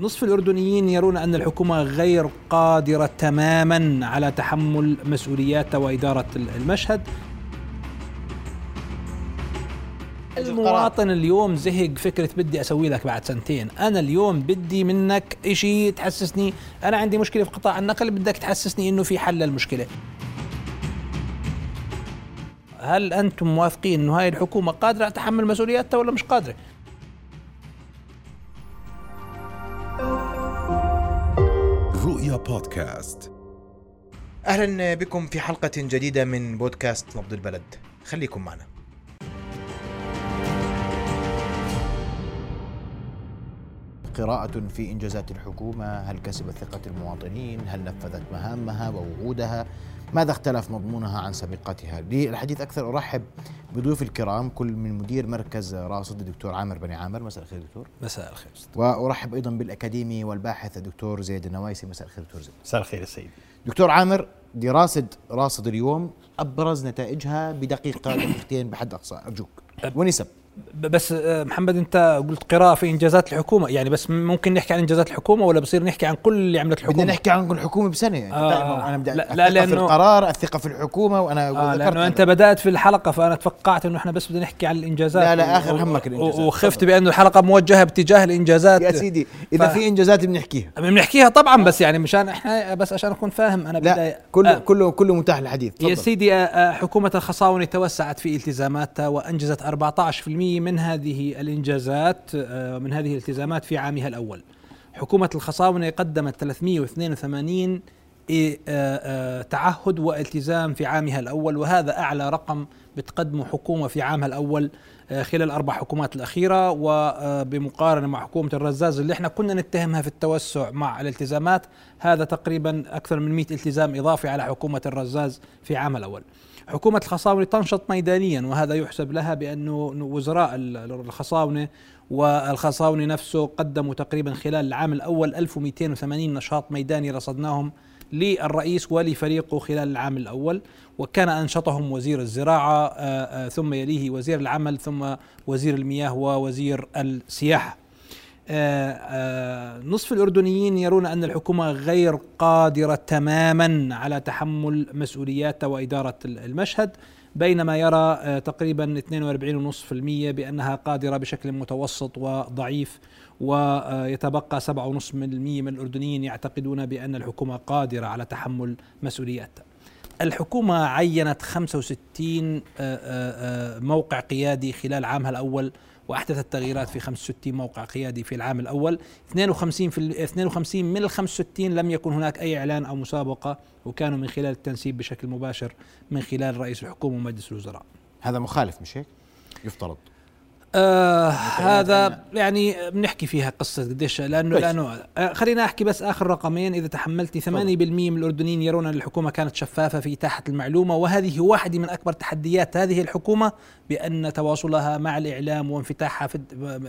نصف الأردنيين يرون أن الحكومة غير قادرة تماما على تحمل مسؤولياتها وإدارة المشهد. المواطن اليوم زهق. فكرة بدي أسوي لك بعد سنتين. أنا اليوم بدي منك إشي تحسسني أنا عندي مشكلة في قطاع النقل بدك تحسسني إنه في حل للمشكلة. هل أنتم موافقين أنه هاي الحكومة قادرة على تحمل مسؤولياتها ولا مش قادرة؟ بودكاست. أهلا بكم في حلقة جديدة من بودكاست نبض البلد. خليكم معنا. قراءة في إنجازات الحكومة؟ هل كسبت ثقة المواطنين؟ هل نفذت مهامها ووعودها ماذا اختلف مضمونها عن سابقتها؟ للحديث أكثر أرحب بضيوف الكرام كل من مدير مركز راصد الدكتور عامر بني عامر. مساء الخير دكتور. مساء الخير وأرحب أيضا بالأكاديمي والباحث الدكتور زيد النوايسي. مساء الخير دكتور زيد. مساء الخير يا سيدي. دكتور عامر دراسة راصد اليوم أبرز نتائجها بدقيقة دقيقتين بحد أقصى. أرجوك. ونسب. بس آه، محمد انت قلت قراءة في إنجازات الحكومة. يعني بس ممكن نحكي عن إنجازات الحكومة ولا بصير نحكي عن كل اللي عملت الحكومة؟ بدنا نحكي عن الحكومة بسنة يعني. آه، أنا بدي لا- لا لا، لا في لأنه- القرار الثقة في الحكومة وأنا آه ذكرت لأنه أنت بدأت في الحلقة فأنا توقعت إنه إحنا بس بدنا نحكي عن الإنجازات لا، لا، و- آخر همك الإنجازات. و- وخفت. بأنه الحلقة موجهة باتجاه الإنجازات. يا سيدي إذا ف- في إنجازات بنحكيها. بنحكيها طبعا بس يعني مشان إحنا بس عشان أكون فاهم أنا لا كله آه. كله كله متاح للحديث. يا سيدي آه، آه، حكومة الخصاونة توسعت في التزاماتها وأنجزت 14% من هذه الإنجازات آه، من هذه الالتزامات في عامها الأول. حكومة الخصاونة قدمت 382 إيه، آه، آه، تعهد والتزام في عامها الأول وهذا أعلى رقم بتقدمه حكومة في عامها الأول خلال الأربع حكومات الأخيرة وبمقارنة مع حكومة الرزاز اللي إحنا كنا نتهمها في التوسع مع الالتزامات هذا تقريبا أكثر من 100 التزام إضافي على حكومة الرزاز في عام الأول. حكومة الخصاونة تنشط ميدانيا وهذا يحسب لها بأنه وزراء ال- الخصاونة والخصاونة نفسه قدموا تقريبا خلال العام الأول 1280 نشاط ميداني رصدناهم للرئيس ولفريقه خلال العام الأول وكان أنشطهم وزير الزراعة آه، آه، ثم يليه وزير العمل ثم وزير المياه ووزير السياحة. نصف الأردنيين يرون أن الحكومة غير قادرة تماما على تحمل مسؤولياتها وإدارة المشهد بينما يرى آه، تقريبا 42.5% بأنها قادرة بشكل متوسط وضعيف ويتبقى 7.5% من الأردنيين يعتقدون بأن الحكومة قادرة على تحمل مسؤولياتها الحكومة عينت 65 آه، آه، آه، موقع قيادي خلال عامها الأول واحدثت تغييرات في 65 موقع قيادي في العام الأول. 52 في ال- 52 من ال 65 لم يكن هناك أي إعلان أو مسابقة وكانوا من خلال التنسيب بشكل مباشر من خلال رئيس الحكومة ومجلس الوزراء. هذا مخالف مش هيك؟ يفترض. آه هذا يعني بنحكي فيها قصة قديش لأنه. لأنه آه خلينا أحكي بس آخر رقمين. إذا تحملتني 8% من الأردنيين يرون أن الحكومة كانت شفافة في إتاحة المعلومة وهذه واحدة من أكبر تحديات هذه الحكومة بأن تواصلها مع الإعلام وانفتاحها في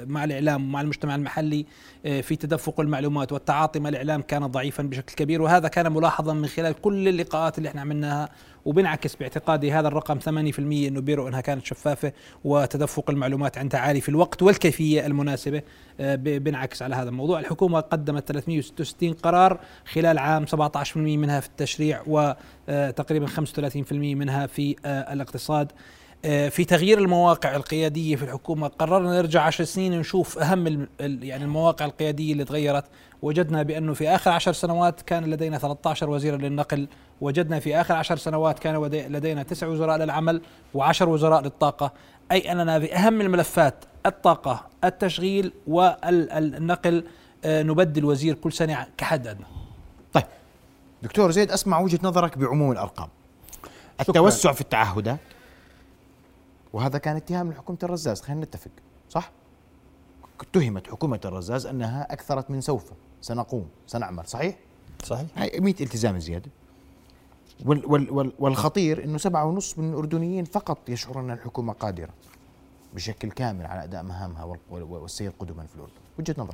مع الإعلام ومع المجتمع المحلي آه، في تدفق المعلومات والتعاطي مع الإعلام كان ضعيفا بشكل كبير. وهذا كان ملاحظا من خلال كل اللقاءات اللي إحنا عملناها وبنعكس باعتقادي هذا الرقم 8% إنه بيروا أنها كانت شفافة وتدفق المعلومات عندها عالي في الوقت والكيفية المناسبة آه، بنعكس على هذا الموضوع. الحكومة قدمت 366 قرار خلال عام 17% منها في التشريع وتقريبا 35% منها في آه، الاقتصاد. آه، في تغيير المواقع القيادية في الحكومة قررنا نرجع عشر سنين نشوف أهم يعني المواقع القيادية اللي تغيرت. وجدنا بأنه في آخر عشر سنوات كان لدينا 13 وزيرا للنقل. وجدنا في آخر عشر سنوات كان لدينا تسع وزراء للعمل وعشر وزراء للطاقة. أي اننا في أهم الملفات الطاقة التشغيل والنقل نبدل وزير كل سنة كحد أدنى. طيب دكتور زيد أسمع وجهة نظرك بعموم الأرقام. التوسع في التعهدات وهذا كان اتهام لحكومة الرزاز خلينا نتفق صح؟ اتهمت حكومة الرزاز أنها أكثرت من سوف سنقوم سنعمل صحيح؟ صحيح. هاي 100 التزام وال والخطير إنه سبعة ونص من الأردنيين فقط يشعرون أن الحكومة قادرة بشكل كامل على أداء مهامها وال- وال- والسير قدما في الأردن. وجهة نظر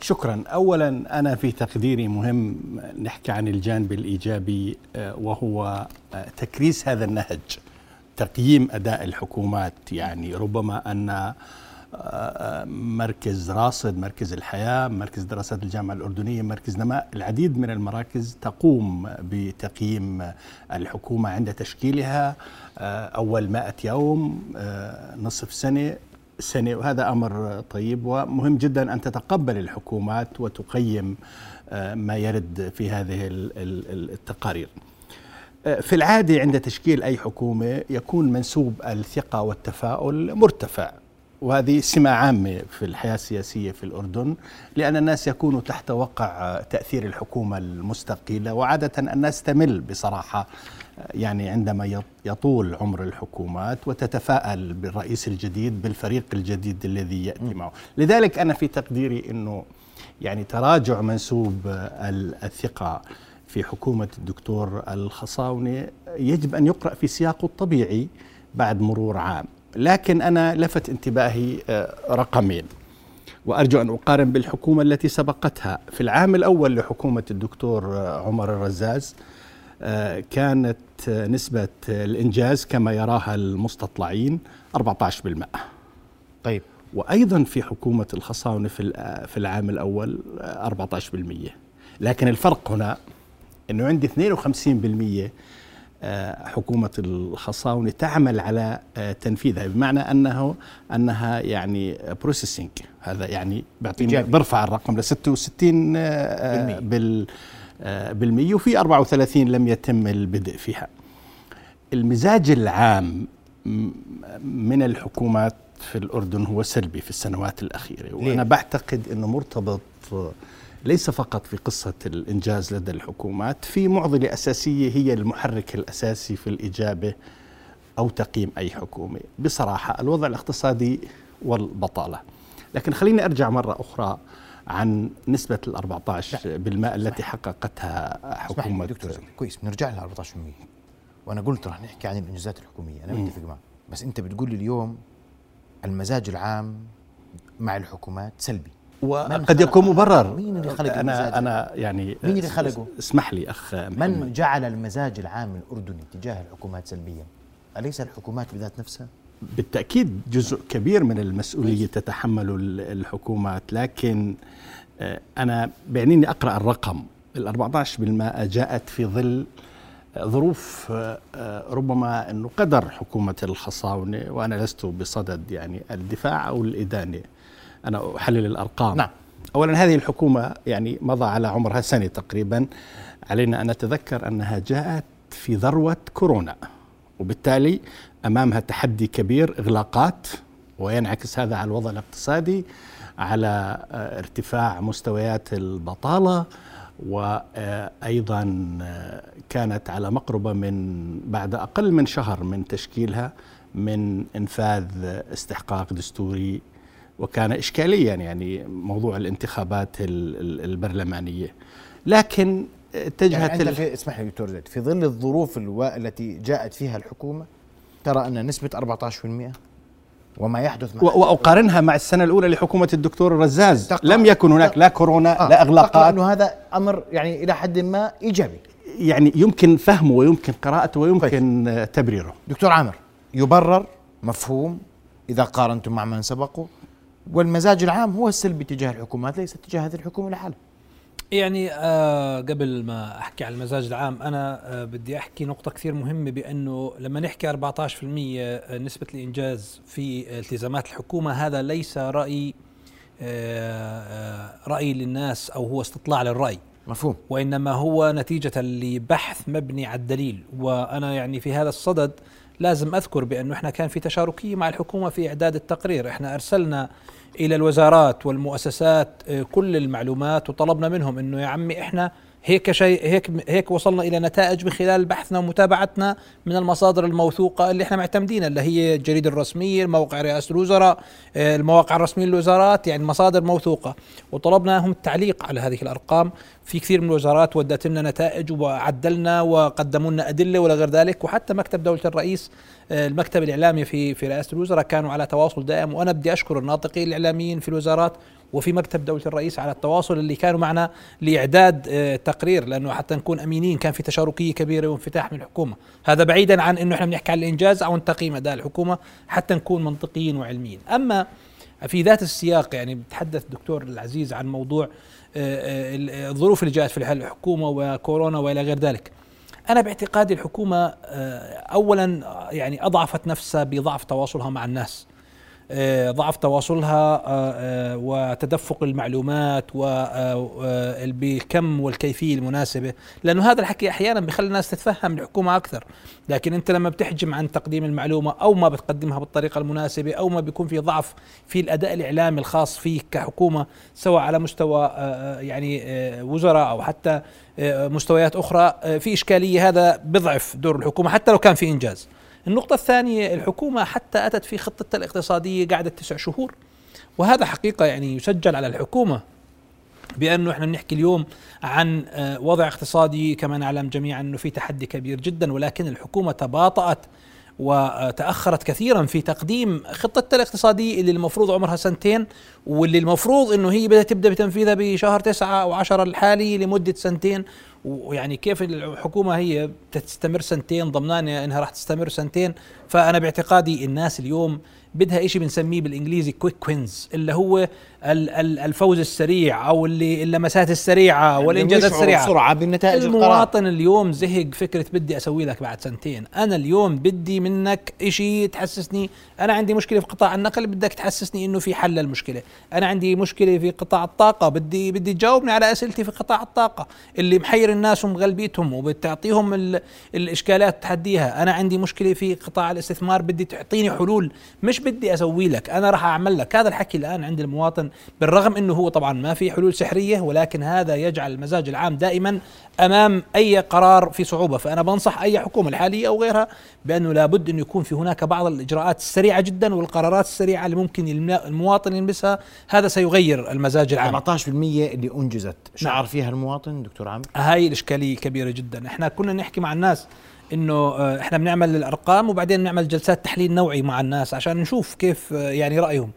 شكرا. اولا أنا في تقديري مهم نحكي عن الجانب الإيجابي آه، وهو آه، تكريس هذا النهج تقييم أداء الحكومات. يعني ربما أن مركز راصد مركز الحياة مركز دراسات الجامعة الأردنية مركز نماء العديد من المراكز تقوم بتقييم الحكومة عند تشكيلها آه، أول مائة يوم آه، نصف سنة سنة وهذا أمر طيب. ومهم جدا أن تتقبل الحكومات وتقيم ما يرد في هذه التقارير. في العادة عند تشكيل أي حكومة يكون منسوب الثقة والتفاؤل مرتفع. وهذه سمة عامة في الحياة السياسية في الأردن لأن الناس يكونوا تحت وقع تأثير الحكومة المستقلة وعادة الناس تمل بصراحة يعني عندما يطول عمر الحكومات وتتفاءل بالرئيس الجديد بالفريق الجديد الذي يأتي معه. لذلك أنا في تقديري أنه يعني تراجع منسوب الثقة في حكومة الدكتور الخصاوني يجب أن يقرأ في سياقه الطبيعي بعد مرور عام. لكن أنا لفت انتباهي آه، رقمين. وأرجو أن أقارن بالحكومة التي سبقتها. في العام الأول لحكومة الدكتور آه، عمر الرزاز آه، كانت نسبة الإنجاز كما يراها المستطلعين 14% طيب. وأيضا في حكومة الخصاونة في العام الأول 14% لكن الفرق هنا أنه عندي 52% آه، حكومة الخصاونة تعمل على آه، تنفيذها بمعنى أنه أنها يعني بروسيسنج هذا يعني بيعطيني برفع الرقم ل 66 آه، بال بالمية وفي 34 لم يتم البدء فيها. المزاج العام من الحكومات في الأردن هو سلبي في السنوات الأخيرة وأنا بعتقد أنه مرتبط ليس فقط في قصة الإنجاز لدى الحكومات في معضلة أساسية هي المحرك الأساسي في الإجابة أو تقييم أي حكومة. بصراحة الوضع الاقتصادي والبطالة. لكن خليني أرجع مرة أخرى عن نسبة ال 14 بالماء التي حققتها حكومة دكتور كويس بنرجع لها 14% وأنا قلت رح نحكي عن الإنجازات الحكومية. أنا متفق معك. بس أنت بتقول لي اليوم المزاج العام مع الحكومات سلبي. وقد يكون مبرر مين اللي خلق أنا المزاج أنا يعني مين اللي خلقه؟ اسمح لي أخ محمد. من جعل المزاج العام الأردني تجاه الحكومات سلبيا؟ أليس الحكومات بذات نفسها؟ بالتأكيد جزء كبير من المسؤولية تتحمل الحكومات لكن آه، أنا بيعنيني أقرأ الرقم ال 14% جاءت في ظل ظروف آه، ربما إنه قدر حكومة الخصاونة وأنا لست بصدد يعني الدفاع أو الإدانة أنا أحلل الأرقام. نعم. أولا هذه الحكومة يعني مضى على عمرها سنة تقريبا. علينا أن نتذكر أنها جاءت في ذروة كورونا وبالتالي أمامها تحدي كبير إغلاقات وينعكس هذا على الوضع الاقتصادي على آه، ارتفاع مستويات البطالة وأيضا آه، كانت على مقربة من بعد أقل من شهر من تشكيلها من إنفاذ استحقاق دستوري وكان إشكاليا يعني موضوع الانتخابات البرلمانية. لكن اتجهت يعني أنت في اسمح لي دكتور زيد في ظل الظروف التي جاءت فيها الحكومة ترى أن نسبة 14% وما يحدث مع وأقارنها مع السنة الأولى لحكومة الدكتور الرزاز لم يكن هناك لا كورونا آه لا إغلاقات. انه هذا أمر يعني إلى حد ما إيجابي. يعني يمكن فهمه ويمكن قراءته ويمكن طيب. تبريره. دكتور عامر يبرر مفهوم إذا قارنتم مع من سبقه؟ والمزاج العام هو السلبي تجاه الحكومات ليس تجاه هذه الحكومة لحالها. يعني آه قبل ما أحكي على المزاج العام أنا آه بدي أحكي نقطة كثير مهمة بأنه لما نحكي 14% آه، نسبة الإنجاز في التزامات الحكومة هذا ليس رأي آه, آه، رأي للناس أو هو استطلاع للرأي. مفهوم. وإنما هو نتيجة لبحث مبني على الدليل. وأنا يعني في هذا الصدد لازم أذكر بأنه إحنا كان في تشاركية مع الحكومة في إعداد التقرير. إحنا أرسلنا إلى الوزارات والمؤسسات آه، كل المعلومات وطلبنا منهم إنه يا عمي إحنا هيك شيء هيك هيك وصلنا إلى نتائج من خلال بحثنا ومتابعتنا من المصادر الموثوقة اللي إحنا معتمدينها اللي هي الجريدة الرسمية، الموقع رئاسة الوزراء، المواقع الرسمية للوزارات، يعني مصادر موثوقة، وطلبناهم التعليق على هذه الأرقام، في كثير من الوزارات ودت لنا نتائج وعدلنا وقدموا لنا أدلة ولا غير ذلك، وحتى مكتب دولة الرئيس المكتب الإعلامي في في رئاسة الوزراء كانوا على تواصل دائم. وأنا بدي أشكر الناطقين الإعلاميين في الوزارات وفي مكتب دولة الرئيس على التواصل اللي كانوا معنا لإعداد آه، تقرير لأنه حتى نكون أمينين كان في تشاركية كبيرة وانفتاح من الحكومة هذا بعيدا عن أنه إحنا بنحكي عن الإنجاز أو تقييم أداء الحكومة حتى نكون منطقيين وعلميين أما في ذات السياق يعني بتحدث دكتور العزيز عن موضوع آه، آه، الظروف اللي جاءت في الحكومة وكورونا وإلى غير ذلك. أنا باعتقادي الحكومة آه، اولا يعني أضعفت نفسها بضعف تواصلها مع الناس. آه، ضعف تواصلها آه، آه، وتدفق المعلومات بالكم والكيفية المناسبة. لأنه هذا الحكي أحيانا بخلي الناس تتفهم الحكومة أكثر. لكن أنت لما بتحجم عن تقديم المعلومة أو ما بتقدمها بالطريقة المناسبة أو ما بيكون في ضعف في الأداء الإعلامي الخاص فيك كحكومة سواء على مستوى يعني وزراء أو حتى مستويات أخرى في إشكالية هذا بضعف دور الحكومة حتى لو كان في إنجاز. النقطة الثانية الحكومة حتى أتت في خطتها الاقتصادية قعدت تسع شهور. وهذا حقيقة يعني يسجل على الحكومة بأنه إحنا بنحكي اليوم عن آه، وضع اقتصادي كما نعلم جميعا إنه في تحدي كبير جدا ولكن الحكومة تباطأت وتأخرت كثيرا في تقديم خطتها الاقتصادية اللي المفروض عمرها سنتين واللي المفروض إنه هي بدها تبدأ بتنفيذها بشهر تسعة أو عشرة الحالي لمدة سنتين. ويعني كيف الحكومة هي تستمر سنتين ضمنانه إنها راح تستمر سنتين فأنا باعتقادي الناس اليوم بدها شيء بنسميه بالإنجليزي quick wins اللي هو الفوز السريع أو اللي اللمسات السريعة والإنجازات السريعة. بسرعة بالنتائج المواطن القرار. اليوم زهق فكرة بدي أسوي لك بعد سنتين. أنا اليوم بدي منك شيء تحسسني أنا عندي مشكلة في قطاع النقل بدك تحسسني إنه في حل للمشكلة. أنا عندي مشكلة في قطاع الطاقة بدي بدي تجاوبني على أسئلتي في قطاع الطاقة. اللي محير الناس ومغلبيتهم وبتعطيهم الإشكالات تحديها. أنا عندي مشكلة في قطاع الاستثمار بدي تعطيني حلول. مش بدي أسوي لك؟ أنا راح أعمل لك. هذا الحكي الآن عند المواطن بالرغم إنه هو طبعا ما في حلول سحرية ولكن هذا يجعل المزاج العام دائما أمام أي قرار في صعوبة. فأنا بنصح أي حكومة الحالية أو غيرها بأنه لابد انه يكون في هناك بعض الإجراءات السريعة جدا والقرارات السريعة اللي ممكن المواطن يلمسها هذا سيغير المزاج العام. 14% اللي أنجزت. شعر نعم. فيها المواطن دكتور عامر؟ هاي الإشكالية كبيرة جدا. إحنا كنا نحكي مع الناس إنه آه، إحنا بنعمل الأرقام وبعدين نعمل جلسات تحليل نوعي مع الناس عشان نشوف كيف آه، يعني رأيهم.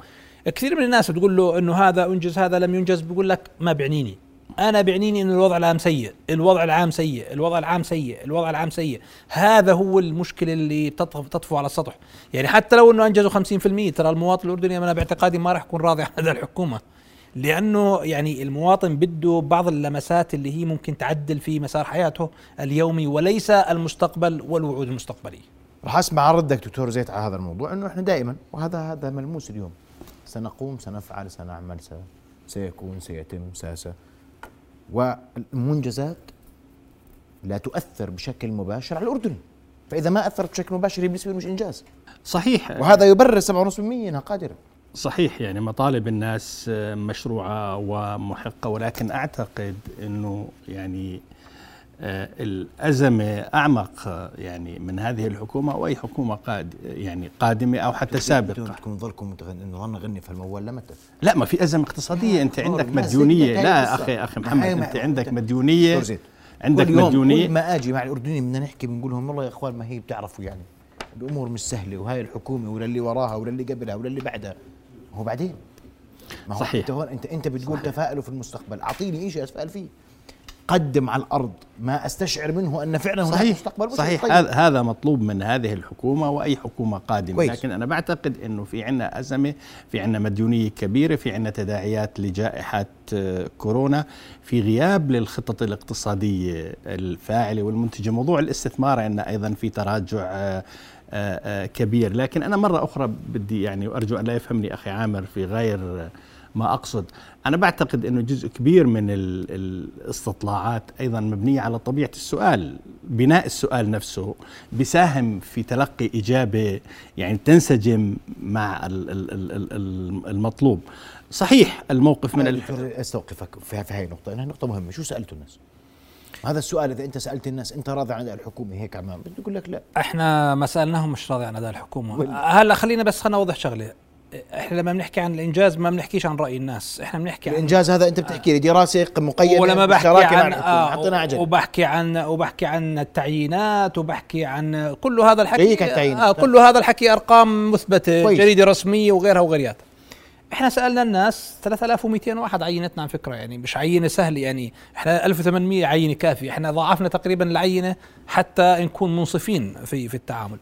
كثير من الناس بتقول له إنه هذا انجز هذا لم ينجز بيقول لك ما بعنيني أنا بعنيني انه الوضع العام سيء الوضع العام سيء الوضع العام سيء الوضع العام سيء. هذا هو المشكلة اللي تطفو على السطح. يعني حتى لو إنه أنجزوا 50% ترى المواطن الأردني أنا باعتقادي ما راح يكون راضي عن هذا الحكومة. لأنه يعني المواطن بده بعض اللمسات اللي هي ممكن تعدل في مسار حياته اليومي وليس المستقبل والوعود المستقبلية. راح أسمع ردك دكتور زيت على هذا الموضوع إنه إحنا دائما وهذا هذا ملموس اليوم. سنقوم سنفعل سنعمل سيكون سيتم ساس. والمنجزات لا تؤثر بشكل مباشر على الأردن. فإذا ما أثرت بشكل مباشر هي بالنسبة مش إنجاز. صحيح. وهذا يبرر 7.5% أنها قادرة. صحيح يعني مطالب الناس مشروعة ومحقة ولكن أعتقد أنه يعني آه، الأزمة أعمق آه، يعني من هذه الحكومة أو أي حكومة قاد يعني قادمة أو حتى سابقة. تكون ظلكم نظن نغني في الموال لمتى لا ما في أزمة اقتصادية. أنت عندك مديونية. لا أخي أخي محمد أنت عندك مديونية. عندك كل مديونية. كل ما أجي مع الأردنيين بدنا نحكي بنقول لهم والله يا إخوان ما هي بتعرفوا يعني الأمور مش سهلة وهاي الحكومة ولا اللي وراها ولا اللي قبلها ولا اللي بعدها. هو بعدين؟ ما هو صحيح. انت هون انت انت بتقول صحيح. تفائلوا في المستقبل. أعطيني شيء اتفائل فيه. قدم على الأرض ما أستشعر منه أن فعلا هناك صحيح. مستقبل صحيح. طيب. هذا مطلوب من هذه الحكومة وأي حكومة قادمة. كويس. لكن أنا بعتقد إنه في عندنا أزمة في عندنا مديونية كبيرة في عندنا تداعيات لجائحه آه، كورونا في غياب للخطط الاقتصادية الفاعلة والمنتجة. موضوع الاستثمار عندنا أيضا في تراجع آه، كبير. لكن أنا مرة أخرى بدي يعني وارجو أن لا يفهمني أخي عامر في غير ما أقصد. أنا بعتقد إنه جزء كبير من الاستطلاعات أيضا مبنية على طبيعة السؤال بناء السؤال نفسه بيساهم في تلقي إجابة يعني تنسجم مع المطلوب. صحيح الموقف من أستوقفك في هاي النقطة انها نقطة مهمة. شو سالتوا الناس؟ هذا السؤال إذا أنت سألت الناس أنت راضي عن أداء الحكومة هيك عمام بده لك لا. إحنا ما سألناهم مش راضي عن أداء الحكومة. هلا خلينا بس خلينا نوضح شغلة. إحنا لما بنحكي عن الإنجاز ما بنحكيش عن رأي الناس. إحنا بنحكي عن الإنجاز هذا أنت بتحكي لي دراسة مقيده ولما بحكي عن آه وبحكي عن وبحكي عن التعيينات وبحكي عن كل هذا الحكي آه كل هذا الحكي أرقام مثبتة كويس. جريدة رسمية وغيرها وغيرياتها إحنا سألنا الناس 3200 واحد عينتنا عن فكرة يعني مش عينة سهلة يعني إحنا 1800 عينة كافية إحنا ضاعفنا تقريبا العينة حتى نكون منصفين في في التعامل.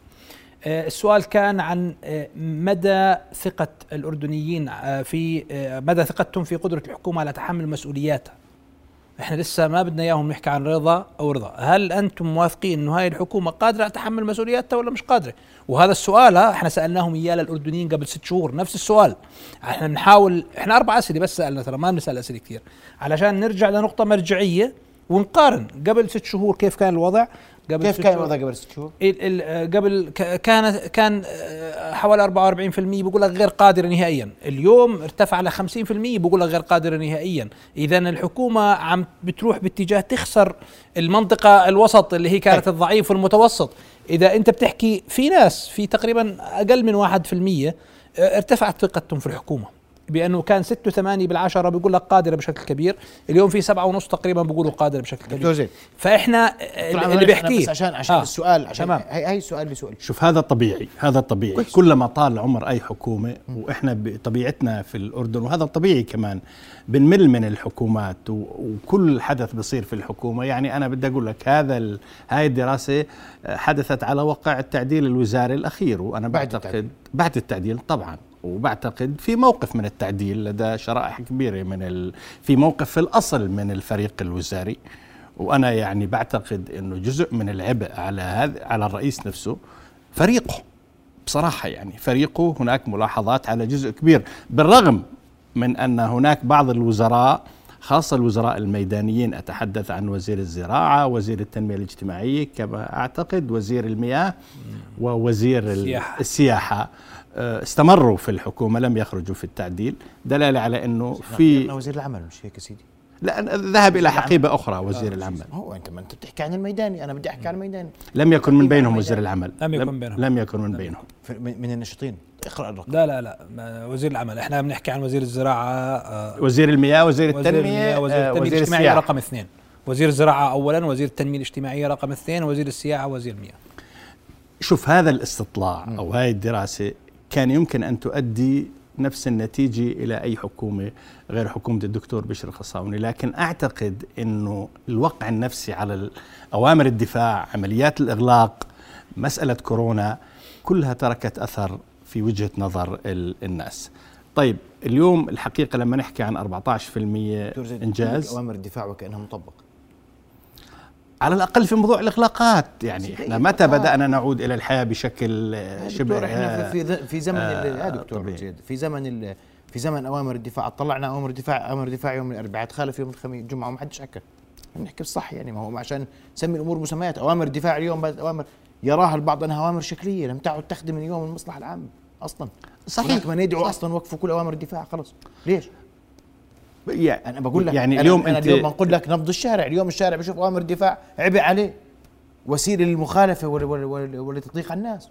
آه، السؤال كان عن آه، مدى ثقة الأردنيين آه، في مدى ثقتهم في قدرة الحكومة على تحمل مسؤولياتها. إحنا لسه ما بدنا إياهم نحكي عن رضا أو رضا. هل أنتم موافقين إنه هاي الحكومة قادرة على تحمل مسؤولياتها ولا مش قادرة؟ وهذا السؤال إحنا سألناهم إياه للأردنيين قبل ست شهور. نفس السؤال. إحنا بنحاول إحنا أربع أسئلة بس سألنا ترى ما بنسأل أسئلة كثير. علشان نرجع لنقطة مرجعية ونقارن. قبل ست شهور كيف كان الوضع؟ قبل كيف كان. الوضع قبل ست شهور؟ قبل كان كان آه، حوالي 44% بيقول لك غير قادر نهائيا. اليوم ارتفع ل 50% بيقول لك غير قادر نهائيا. اذا الحكومة عم بتروح باتجاه تخسر المنطقة الوسط اللي هي كانت الضعيف والمتوسط. إذا أنت بتحكي في ناس في تقريبا أقل من 1% آه، ارتفعت ثقتهم في الحكومة. بأنه كان 6 و8 بالعشرة بيقول لك قادرة بشكل كبير اليوم في سبعة ونص تقريبا بيقولوا قادرة بشكل دكتور كبير زيد فإحنا دكتور اللي بيحكيه بس عشان عشان آه. السؤال عشان تمام. هي هي السؤال بسؤال شوف هذا طبيعي هذا طبيعي كويس. كلما طال عمر أي حكومة وإحنا بطبيعتنا في الأردن وهذا طبيعي كمان بنمل من الحكومات وكل حدث بصير في الحكومة يعني أنا بدي أقول لك هذا ال- هاي الدراسة آه، حدثت على وقع التعديل الوزاري الأخير وأنا بعد بعتقد التعديل. بعد التعديل طبعا وبعتقد في موقف من التعديل لدى شرائح كبيرة من ال... في موقف في الأصل من الفريق الوزاري. وأنا يعني بعتقد إنه جزء من العبء على هذا على الرئيس نفسه فريقه. بصراحة يعني فريقه هناك ملاحظات على جزء كبير. بالرغم من أن هناك بعض الوزراء خاصة الوزراء الميدانيين أتحدث عن وزير الزراعة وزير التنمية الاجتماعية كما أعتقد وزير المياه ووزير ال- السياحة. السياحة. استمروا في الحكومة لم يخرجوا في التعديل. دلالة على أنه في وزير العمل مش هيك يا سيدي؟ لا ذهب إلى حقيبة أخرى وزير العمل. هو أنت ما أنت بتحكي عن الميداني أنا بدي أحكي عن الميداني لم يكن من بينهم وزير العمل. لم يكن بينهم. لم يكن من بينهم. من النشطين اقرأ الرقم. لا لا لا. وزير العمل. إحنا بنحكي عن وزير الزراعة آه، وزير المياه وزير المياه وزير آه، التنمية الاجتماعية السياحة. رقم اثنين. وزير الزراعة اولا وزير التنمية الاجتماعية رقم اثنين وزير السياحة وزير المياه. شوف هذا الاستطلاع أو هاي الدراسة كان يمكن أن تؤدي نفس النتيجة إلى أي حكومة غير حكومة الدكتور بشر الخصاوني لكن أعتقد أنه الوقع النفسي على أوامر الدفاع عمليات الإغلاق مسألة كورونا كلها تركت أثر في وجهة نظر ال- الناس. طيب اليوم الحقيقة لما نحكي عن 14% دكتور زيد إنجاز أوامر الدفاع وكأنها مطبق على الأقل في موضوع الإغلاقات يعني إحنا متى إغلاقات. بدأنا نعود إلى الحياة بشكل آه، يا شبه إحنا آه، في في, زمن آه، دكتور طبيعي. زيد في زمن في زمن أوامر الدفاع طلعنا أوامر الدفاع أوامر الدفاع يوم الأربعاء تخالف يوم الخميس الجمعه وما حدش حكى بنحكي الصح يعني ما هو عشان نسمي الأمور مسميات أوامر الدفاع اليوم أوامر يراها البعض أنها أوامر شكلية لم تعد تخدم اليوم المصلحة العامة أصلا صحيح. من يدعو صح. أصلا وقفوا كل أوامر الدفاع خلص ليش؟ يعني أنا بقول لك يعني أنا اليوم أنا أنت اليوم بنقول لك نبض الشارع اليوم الشارع بشوف اوامر الدفاع عبء عليه وسيلة للمخالفة ول- ول- ول- ولتضييق على الناس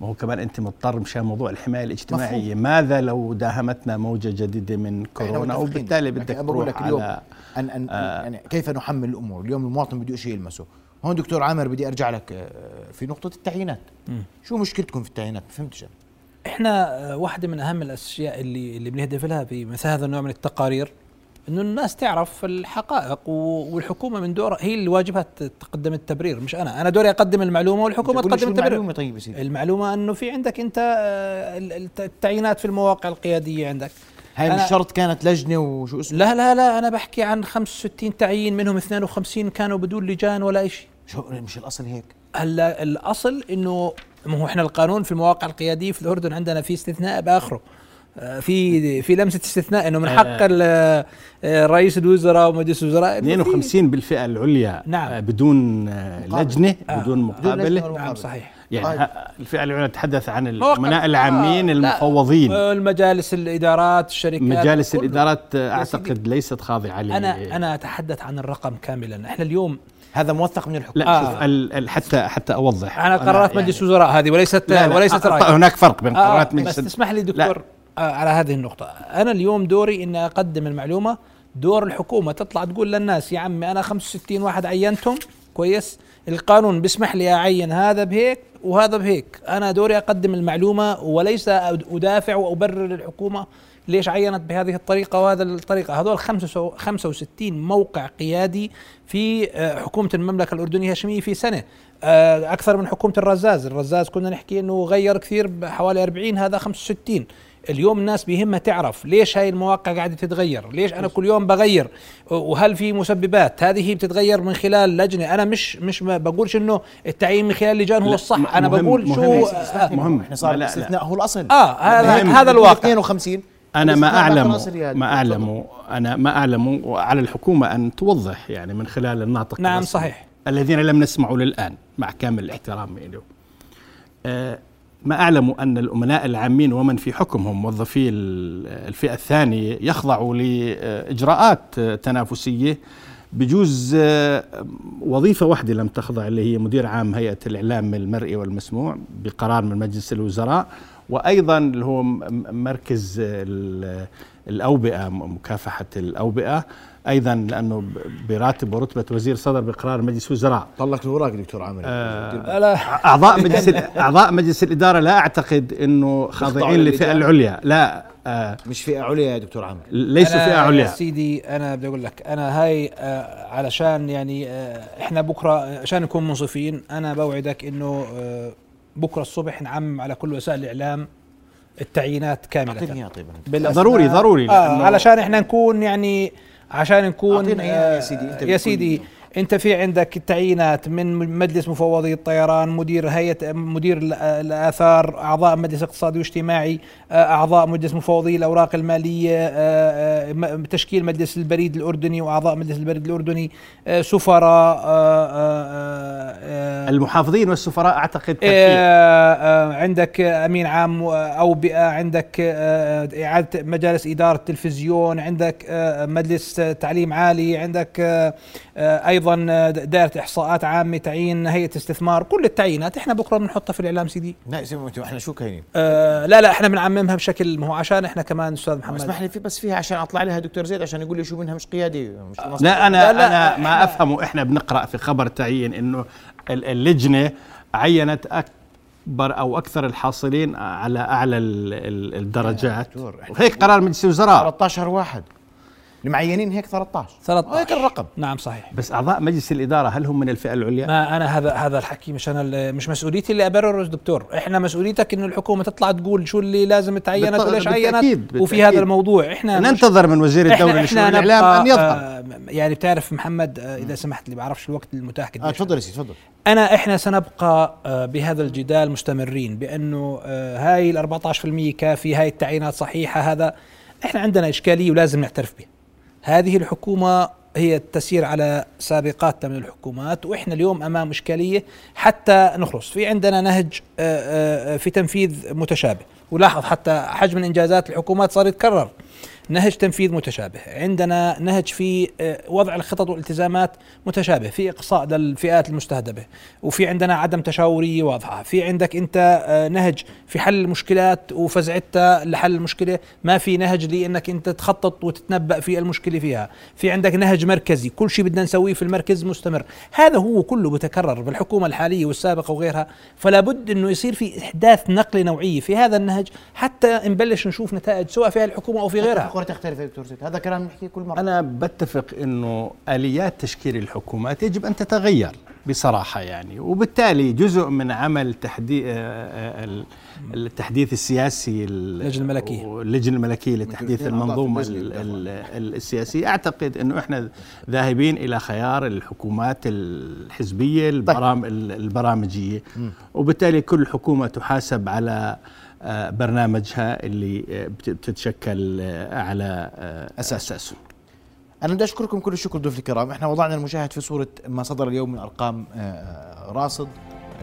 ما هو كمان أنت مضطر مشان موضوع الحماية الاجتماعية ماذا لو داهمتنا موجة جديدة من كورونا. وبالتالي بدك أنا بقول لك اليوم على أن أن آه. يعني كيف نحمل الأمور؟ اليوم المواطن بده شيء يلمسه. هون دكتور عامر بدي أرجع لك آه، في نقطة التعيينات. شو مشكلتكم في التعيينات؟ ما فهمتش أنا. إحنا آه، واحدة من أهم الأشياء اللي اللي بنهدف لها في مثل هذا النوع من التقارير إنه الناس تعرف الحقائق والحكومة من دورها هي اللي واجبها تقدم التبرير مش أنا أنا دوري أقدم المعلومة والحكومة تقدم التبرير المعلومة طيب يا سيدي؟ المعلومة إنه في عندك أنت آه، ال- الت- التعيينات في المواقع القيادية عندك هاي مش شرط كانت لجنة وشو اسمه؟ لا لا لا أنا بحكي عن 65 تعيين منهم 52 كانوا بدون لجان ولا شيء شو مش الأصل هيك؟ هلأ الأصل إنه ما هو إحنا القانون في المواقع القيادية في الأردن عندنا في استثناء بآخره آه، في في لمسة استثناء إنه من حق ال- آه، رئيس الوزراء ومجلس الوزراء إنه في- 52 بالفئة العليا نعم. آه، بدون آه، مقابل. لجنة آه. بدون مقابلة نعم. صحيح يعني طيب. الفئة العليا نتحدث عن الامناء العامين آه، لا. المفوضين آه، المجالس الإدارات الشركات مجالس. الإدارات آه،. أعتقد ليست خاضعة أنا أنا أتحدث عن الرقم كاملا إحنا اليوم هذا موثق من الحكومة لا آه. شوف ال- ال- حتى حتى أوضح أنا قرارات يعني- مجلس وزراء هذه وليست لا لا وليست آه، راي هناك فرق بين آه قرارات بس مجلس تسمح لي دكتور آه على هذه النقطة أنا اليوم دوري إني أقدم المعلومة دور الحكومة تطلع تقول للناس يا عمي أنا 65 واحد عينتهم كويس القانون بيسمح لي أعين هذا بهيك وهذا بهيك. أنا دوري أقدم المعلومة وليس أدافع وأبرر الحكومة ليش عينت بهذه الطريقة وهذا الطريقة. هذول 65 موقع قيادي في آه، حكومة المملكة الأردنية الهاشمية في سنة. آه، أكثر من حكومة الرزاز. الرزاز كنا نحكي إنه غير كثير بحوالي 40 هذا 65 اليوم الناس بيهمها تعرف ليش هاي المواقع قاعدة تتغير؟ ليش أنا كل يوم بغير؟ وهل في مسببات؟ هذه بتتغير من خلال لجنة. أنا مش مش ما بقولش إنه التعيين من خلال لجان هو لا، الصح. أنا مهم- بقول مهم. شو. مهم. إحنا صار لا، لا. الاستثناء هو الأصل. آه، هذا. هذا الواقع. 52 أنا ما أعلم. ما أعلم أنا ما أعلم وعلى الحكومة أن توضح يعني من خلال الناطق نعم، صحيح. الذين لم نسمعوا للآن مع كامل الاحترام له آه، ما أعلم أن الأمناء العامين ومن في حكمهم موظفي ال- الفئة الثانية يخضعوا لإجراءات آه، تنافسية بجوز آه، وظيفة واحدة لم تخضع اللي هي مدير عام هيئة الإعلام المرئي والمسموع بقرار من مجلس الوزراء وأيضا اللي هو مركز ال- الأوبئة م- مكافحة الأوبئة. أيضا لأنه براتب ورتبة وزير صدر بقرار مجلس وزراء. طلق الوراق دكتور عامر. لا. أعضاء مجلس أعضاء مجلس الإدارة لا أعتقد إنه خاضعين للفئه. العليا. لا آه مش فئة عليا يا دكتور عامر. ليسوا فئة يا عليا سيدي أنا بدي أقول لك أنا هاي آه علشان يعني آه إحنا بكرة عشان نكون منصفين أنا بوعدك إنه آه بكرة الصبح نعمم على كل وسائل الإعلام التعيينات كاملة. أعطيني إياها طيب. ضروري- ضروري، آه علشان إحنا نكون يعني عشان نكون إياها يا سيدي، أنت يا سيدي أنت في عندك التعيينات من مجلس مفوضي الطيران مدير هيئة مدير ال- الآثار أعضاء مجلس اقتصادي واجتماعي آه، أعضاء مجلس مفوضي الأوراق المالية آه، آه، تشكيل مجلس البريد الأردني وأعضاء مجلس البريد الأردني آه، سفراء آه، آه، آه، آه، المحافظين والسفراء أعتقد ترتيب. آه، آه، عندك أمين عام آه، اوبئه عندك آه، إعادة مجالس إدارة تلفزيون عندك آه، مجلس آه، تعليم عالي عندك آه، آه، أيضا آه، دائرة إحصاءات عامة تعيين هيئة استثمار كل التعيينات. إحنا بكرة بنحطها في الإعلام سيدي لا يا سيدي إحنا شو كاينين؟ آه لا لا إحنا بنعممها بشكل ما هو عشان إحنا كمان أستاذ محمد. اسمح لي في بس فيها عشان أطلع عليها دكتور زيد عشان يقول لي شو منها مش قيادي مش. لا أنا لا، لا، أنا ما إحنا- أفهمه. إحنا بنقرأ في خبر تعيين إنه اللجنة عينت أكبر أو أكثر الحاصلين على أعلى ال- ال- الدرجات. وهيك قرار مجلس الوزراء. 13 واحد. المعينين هيك 13 13 هيك الرقم. نعم صحيح. بس أعضاء مجلس الإدارة هل هم من الفئة العليا؟ ما أنا هذا هذا الحكي مش أنا مش مسؤوليتي اللي أبرره دكتور. إحنا مسؤوليتك إنه الحكومة تطلع تقول شو اللي لازم تعينت وليش بالتأكيد، عينت وفي بالتأكيد. هذا الموضوع. إحنا ننتظر من وزير الدولة لشؤون الإعلام أن يظهر. آه يعني بتعرف محمد آه إذا سمحت لي بعرفش الوقت المتاح آه قديش تفضل يا سيدي تفضل. أنا إحنا سنبقى آه، بهذا الجدال مستمرين بأنه آه، هاي ال 14% كافي هاي التعيينات صحيحة هذا إحنا عندنا إشكالية ولازم نعترف بها. هذه الحكومة هي تسير على سابقاتنا من الحكومات وإحنا اليوم أمام إشكالية حتى نخلص. في عندنا نهج آه، آه، في تنفيذ متشابه. ولاحظ حتى حجم الإنجازات الحكومات صار يتكرر. نهج تنفيذ متشابه. عندنا نهج في آه، وضع الخطط والالتزامات متشابه في إقصاء للفئات المستهدفة. وفي عندنا عدم تشاوريه واضحة. في عندك أنت آه، نهج في حل المشكلات وفزعتها لحل المشكلة. ما في نهج لأنك أنت تخطط وتتنبأ في المشكلة فيها. في عندك نهج مركزي. كل شيء بدنا نسويه في المركز مستمر. هذا هو كله بتكرر بالحكومة الحالية والسابقة وغيرها. فلا بد إنه يصير في إحداث نقلة نوعية في هذا النهج حتى نبلش نشوف نتائج سواء في الحكومة أو في غيرها. الحكومة تختلف يا دكتور زيد. هذا كلام نحكيه كل مرة. أنا بتفق إنه آليات تشكيل الحكومات يجب أن تتغير. بصراحة يعني. وبالتالي جزء من عمل تحديث التحديث السياسي ال- اللجنة الملكية. واللجنة الملكية لتحديث المنظومة السياسيه أعتقد إنه إحنا ذاهبين إلى خيار الحكومات الحزبية البرام البرامجية. وبالتالي كل حكومة تحاسب على آه، برنامجها اللي آه، بت- بتتشكل آه، على آه،. أساسه. أنا بدي أشكركم كل الشكر ضيوف الكرام. إحنا وضعنا المشاهد في صورة ما صدر اليوم من أرقام آه، راصد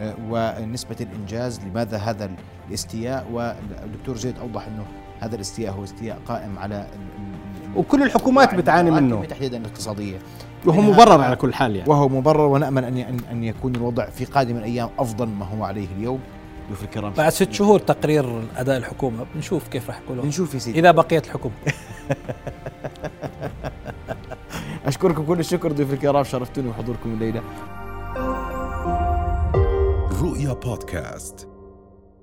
آه، ونسبة الإنجاز لماذا هذا الاستياء. والدكتور زيد أوضح إنه هذا الاستياء هو استياء قائم على ال- ال- وكل الحكومات بتعاني منه. تحديدا الاقتصاديه وهو مبرر على كل حال يعني. وهو مبرر ونأمل أن ان يكون الوضع في قادم الأيام أفضل ما هو عليه اليوم. ضيوف الكرام. بعد ست شهور تقرير أداء الحكومة بنشوف كيف راح يكونوا نشوف يا سيدي. إذا بقيت الحكومة. أشكركم كل الشكر ضيوف الكرام شرفتوني بحضوركم الليلة. رؤيا بودكاست.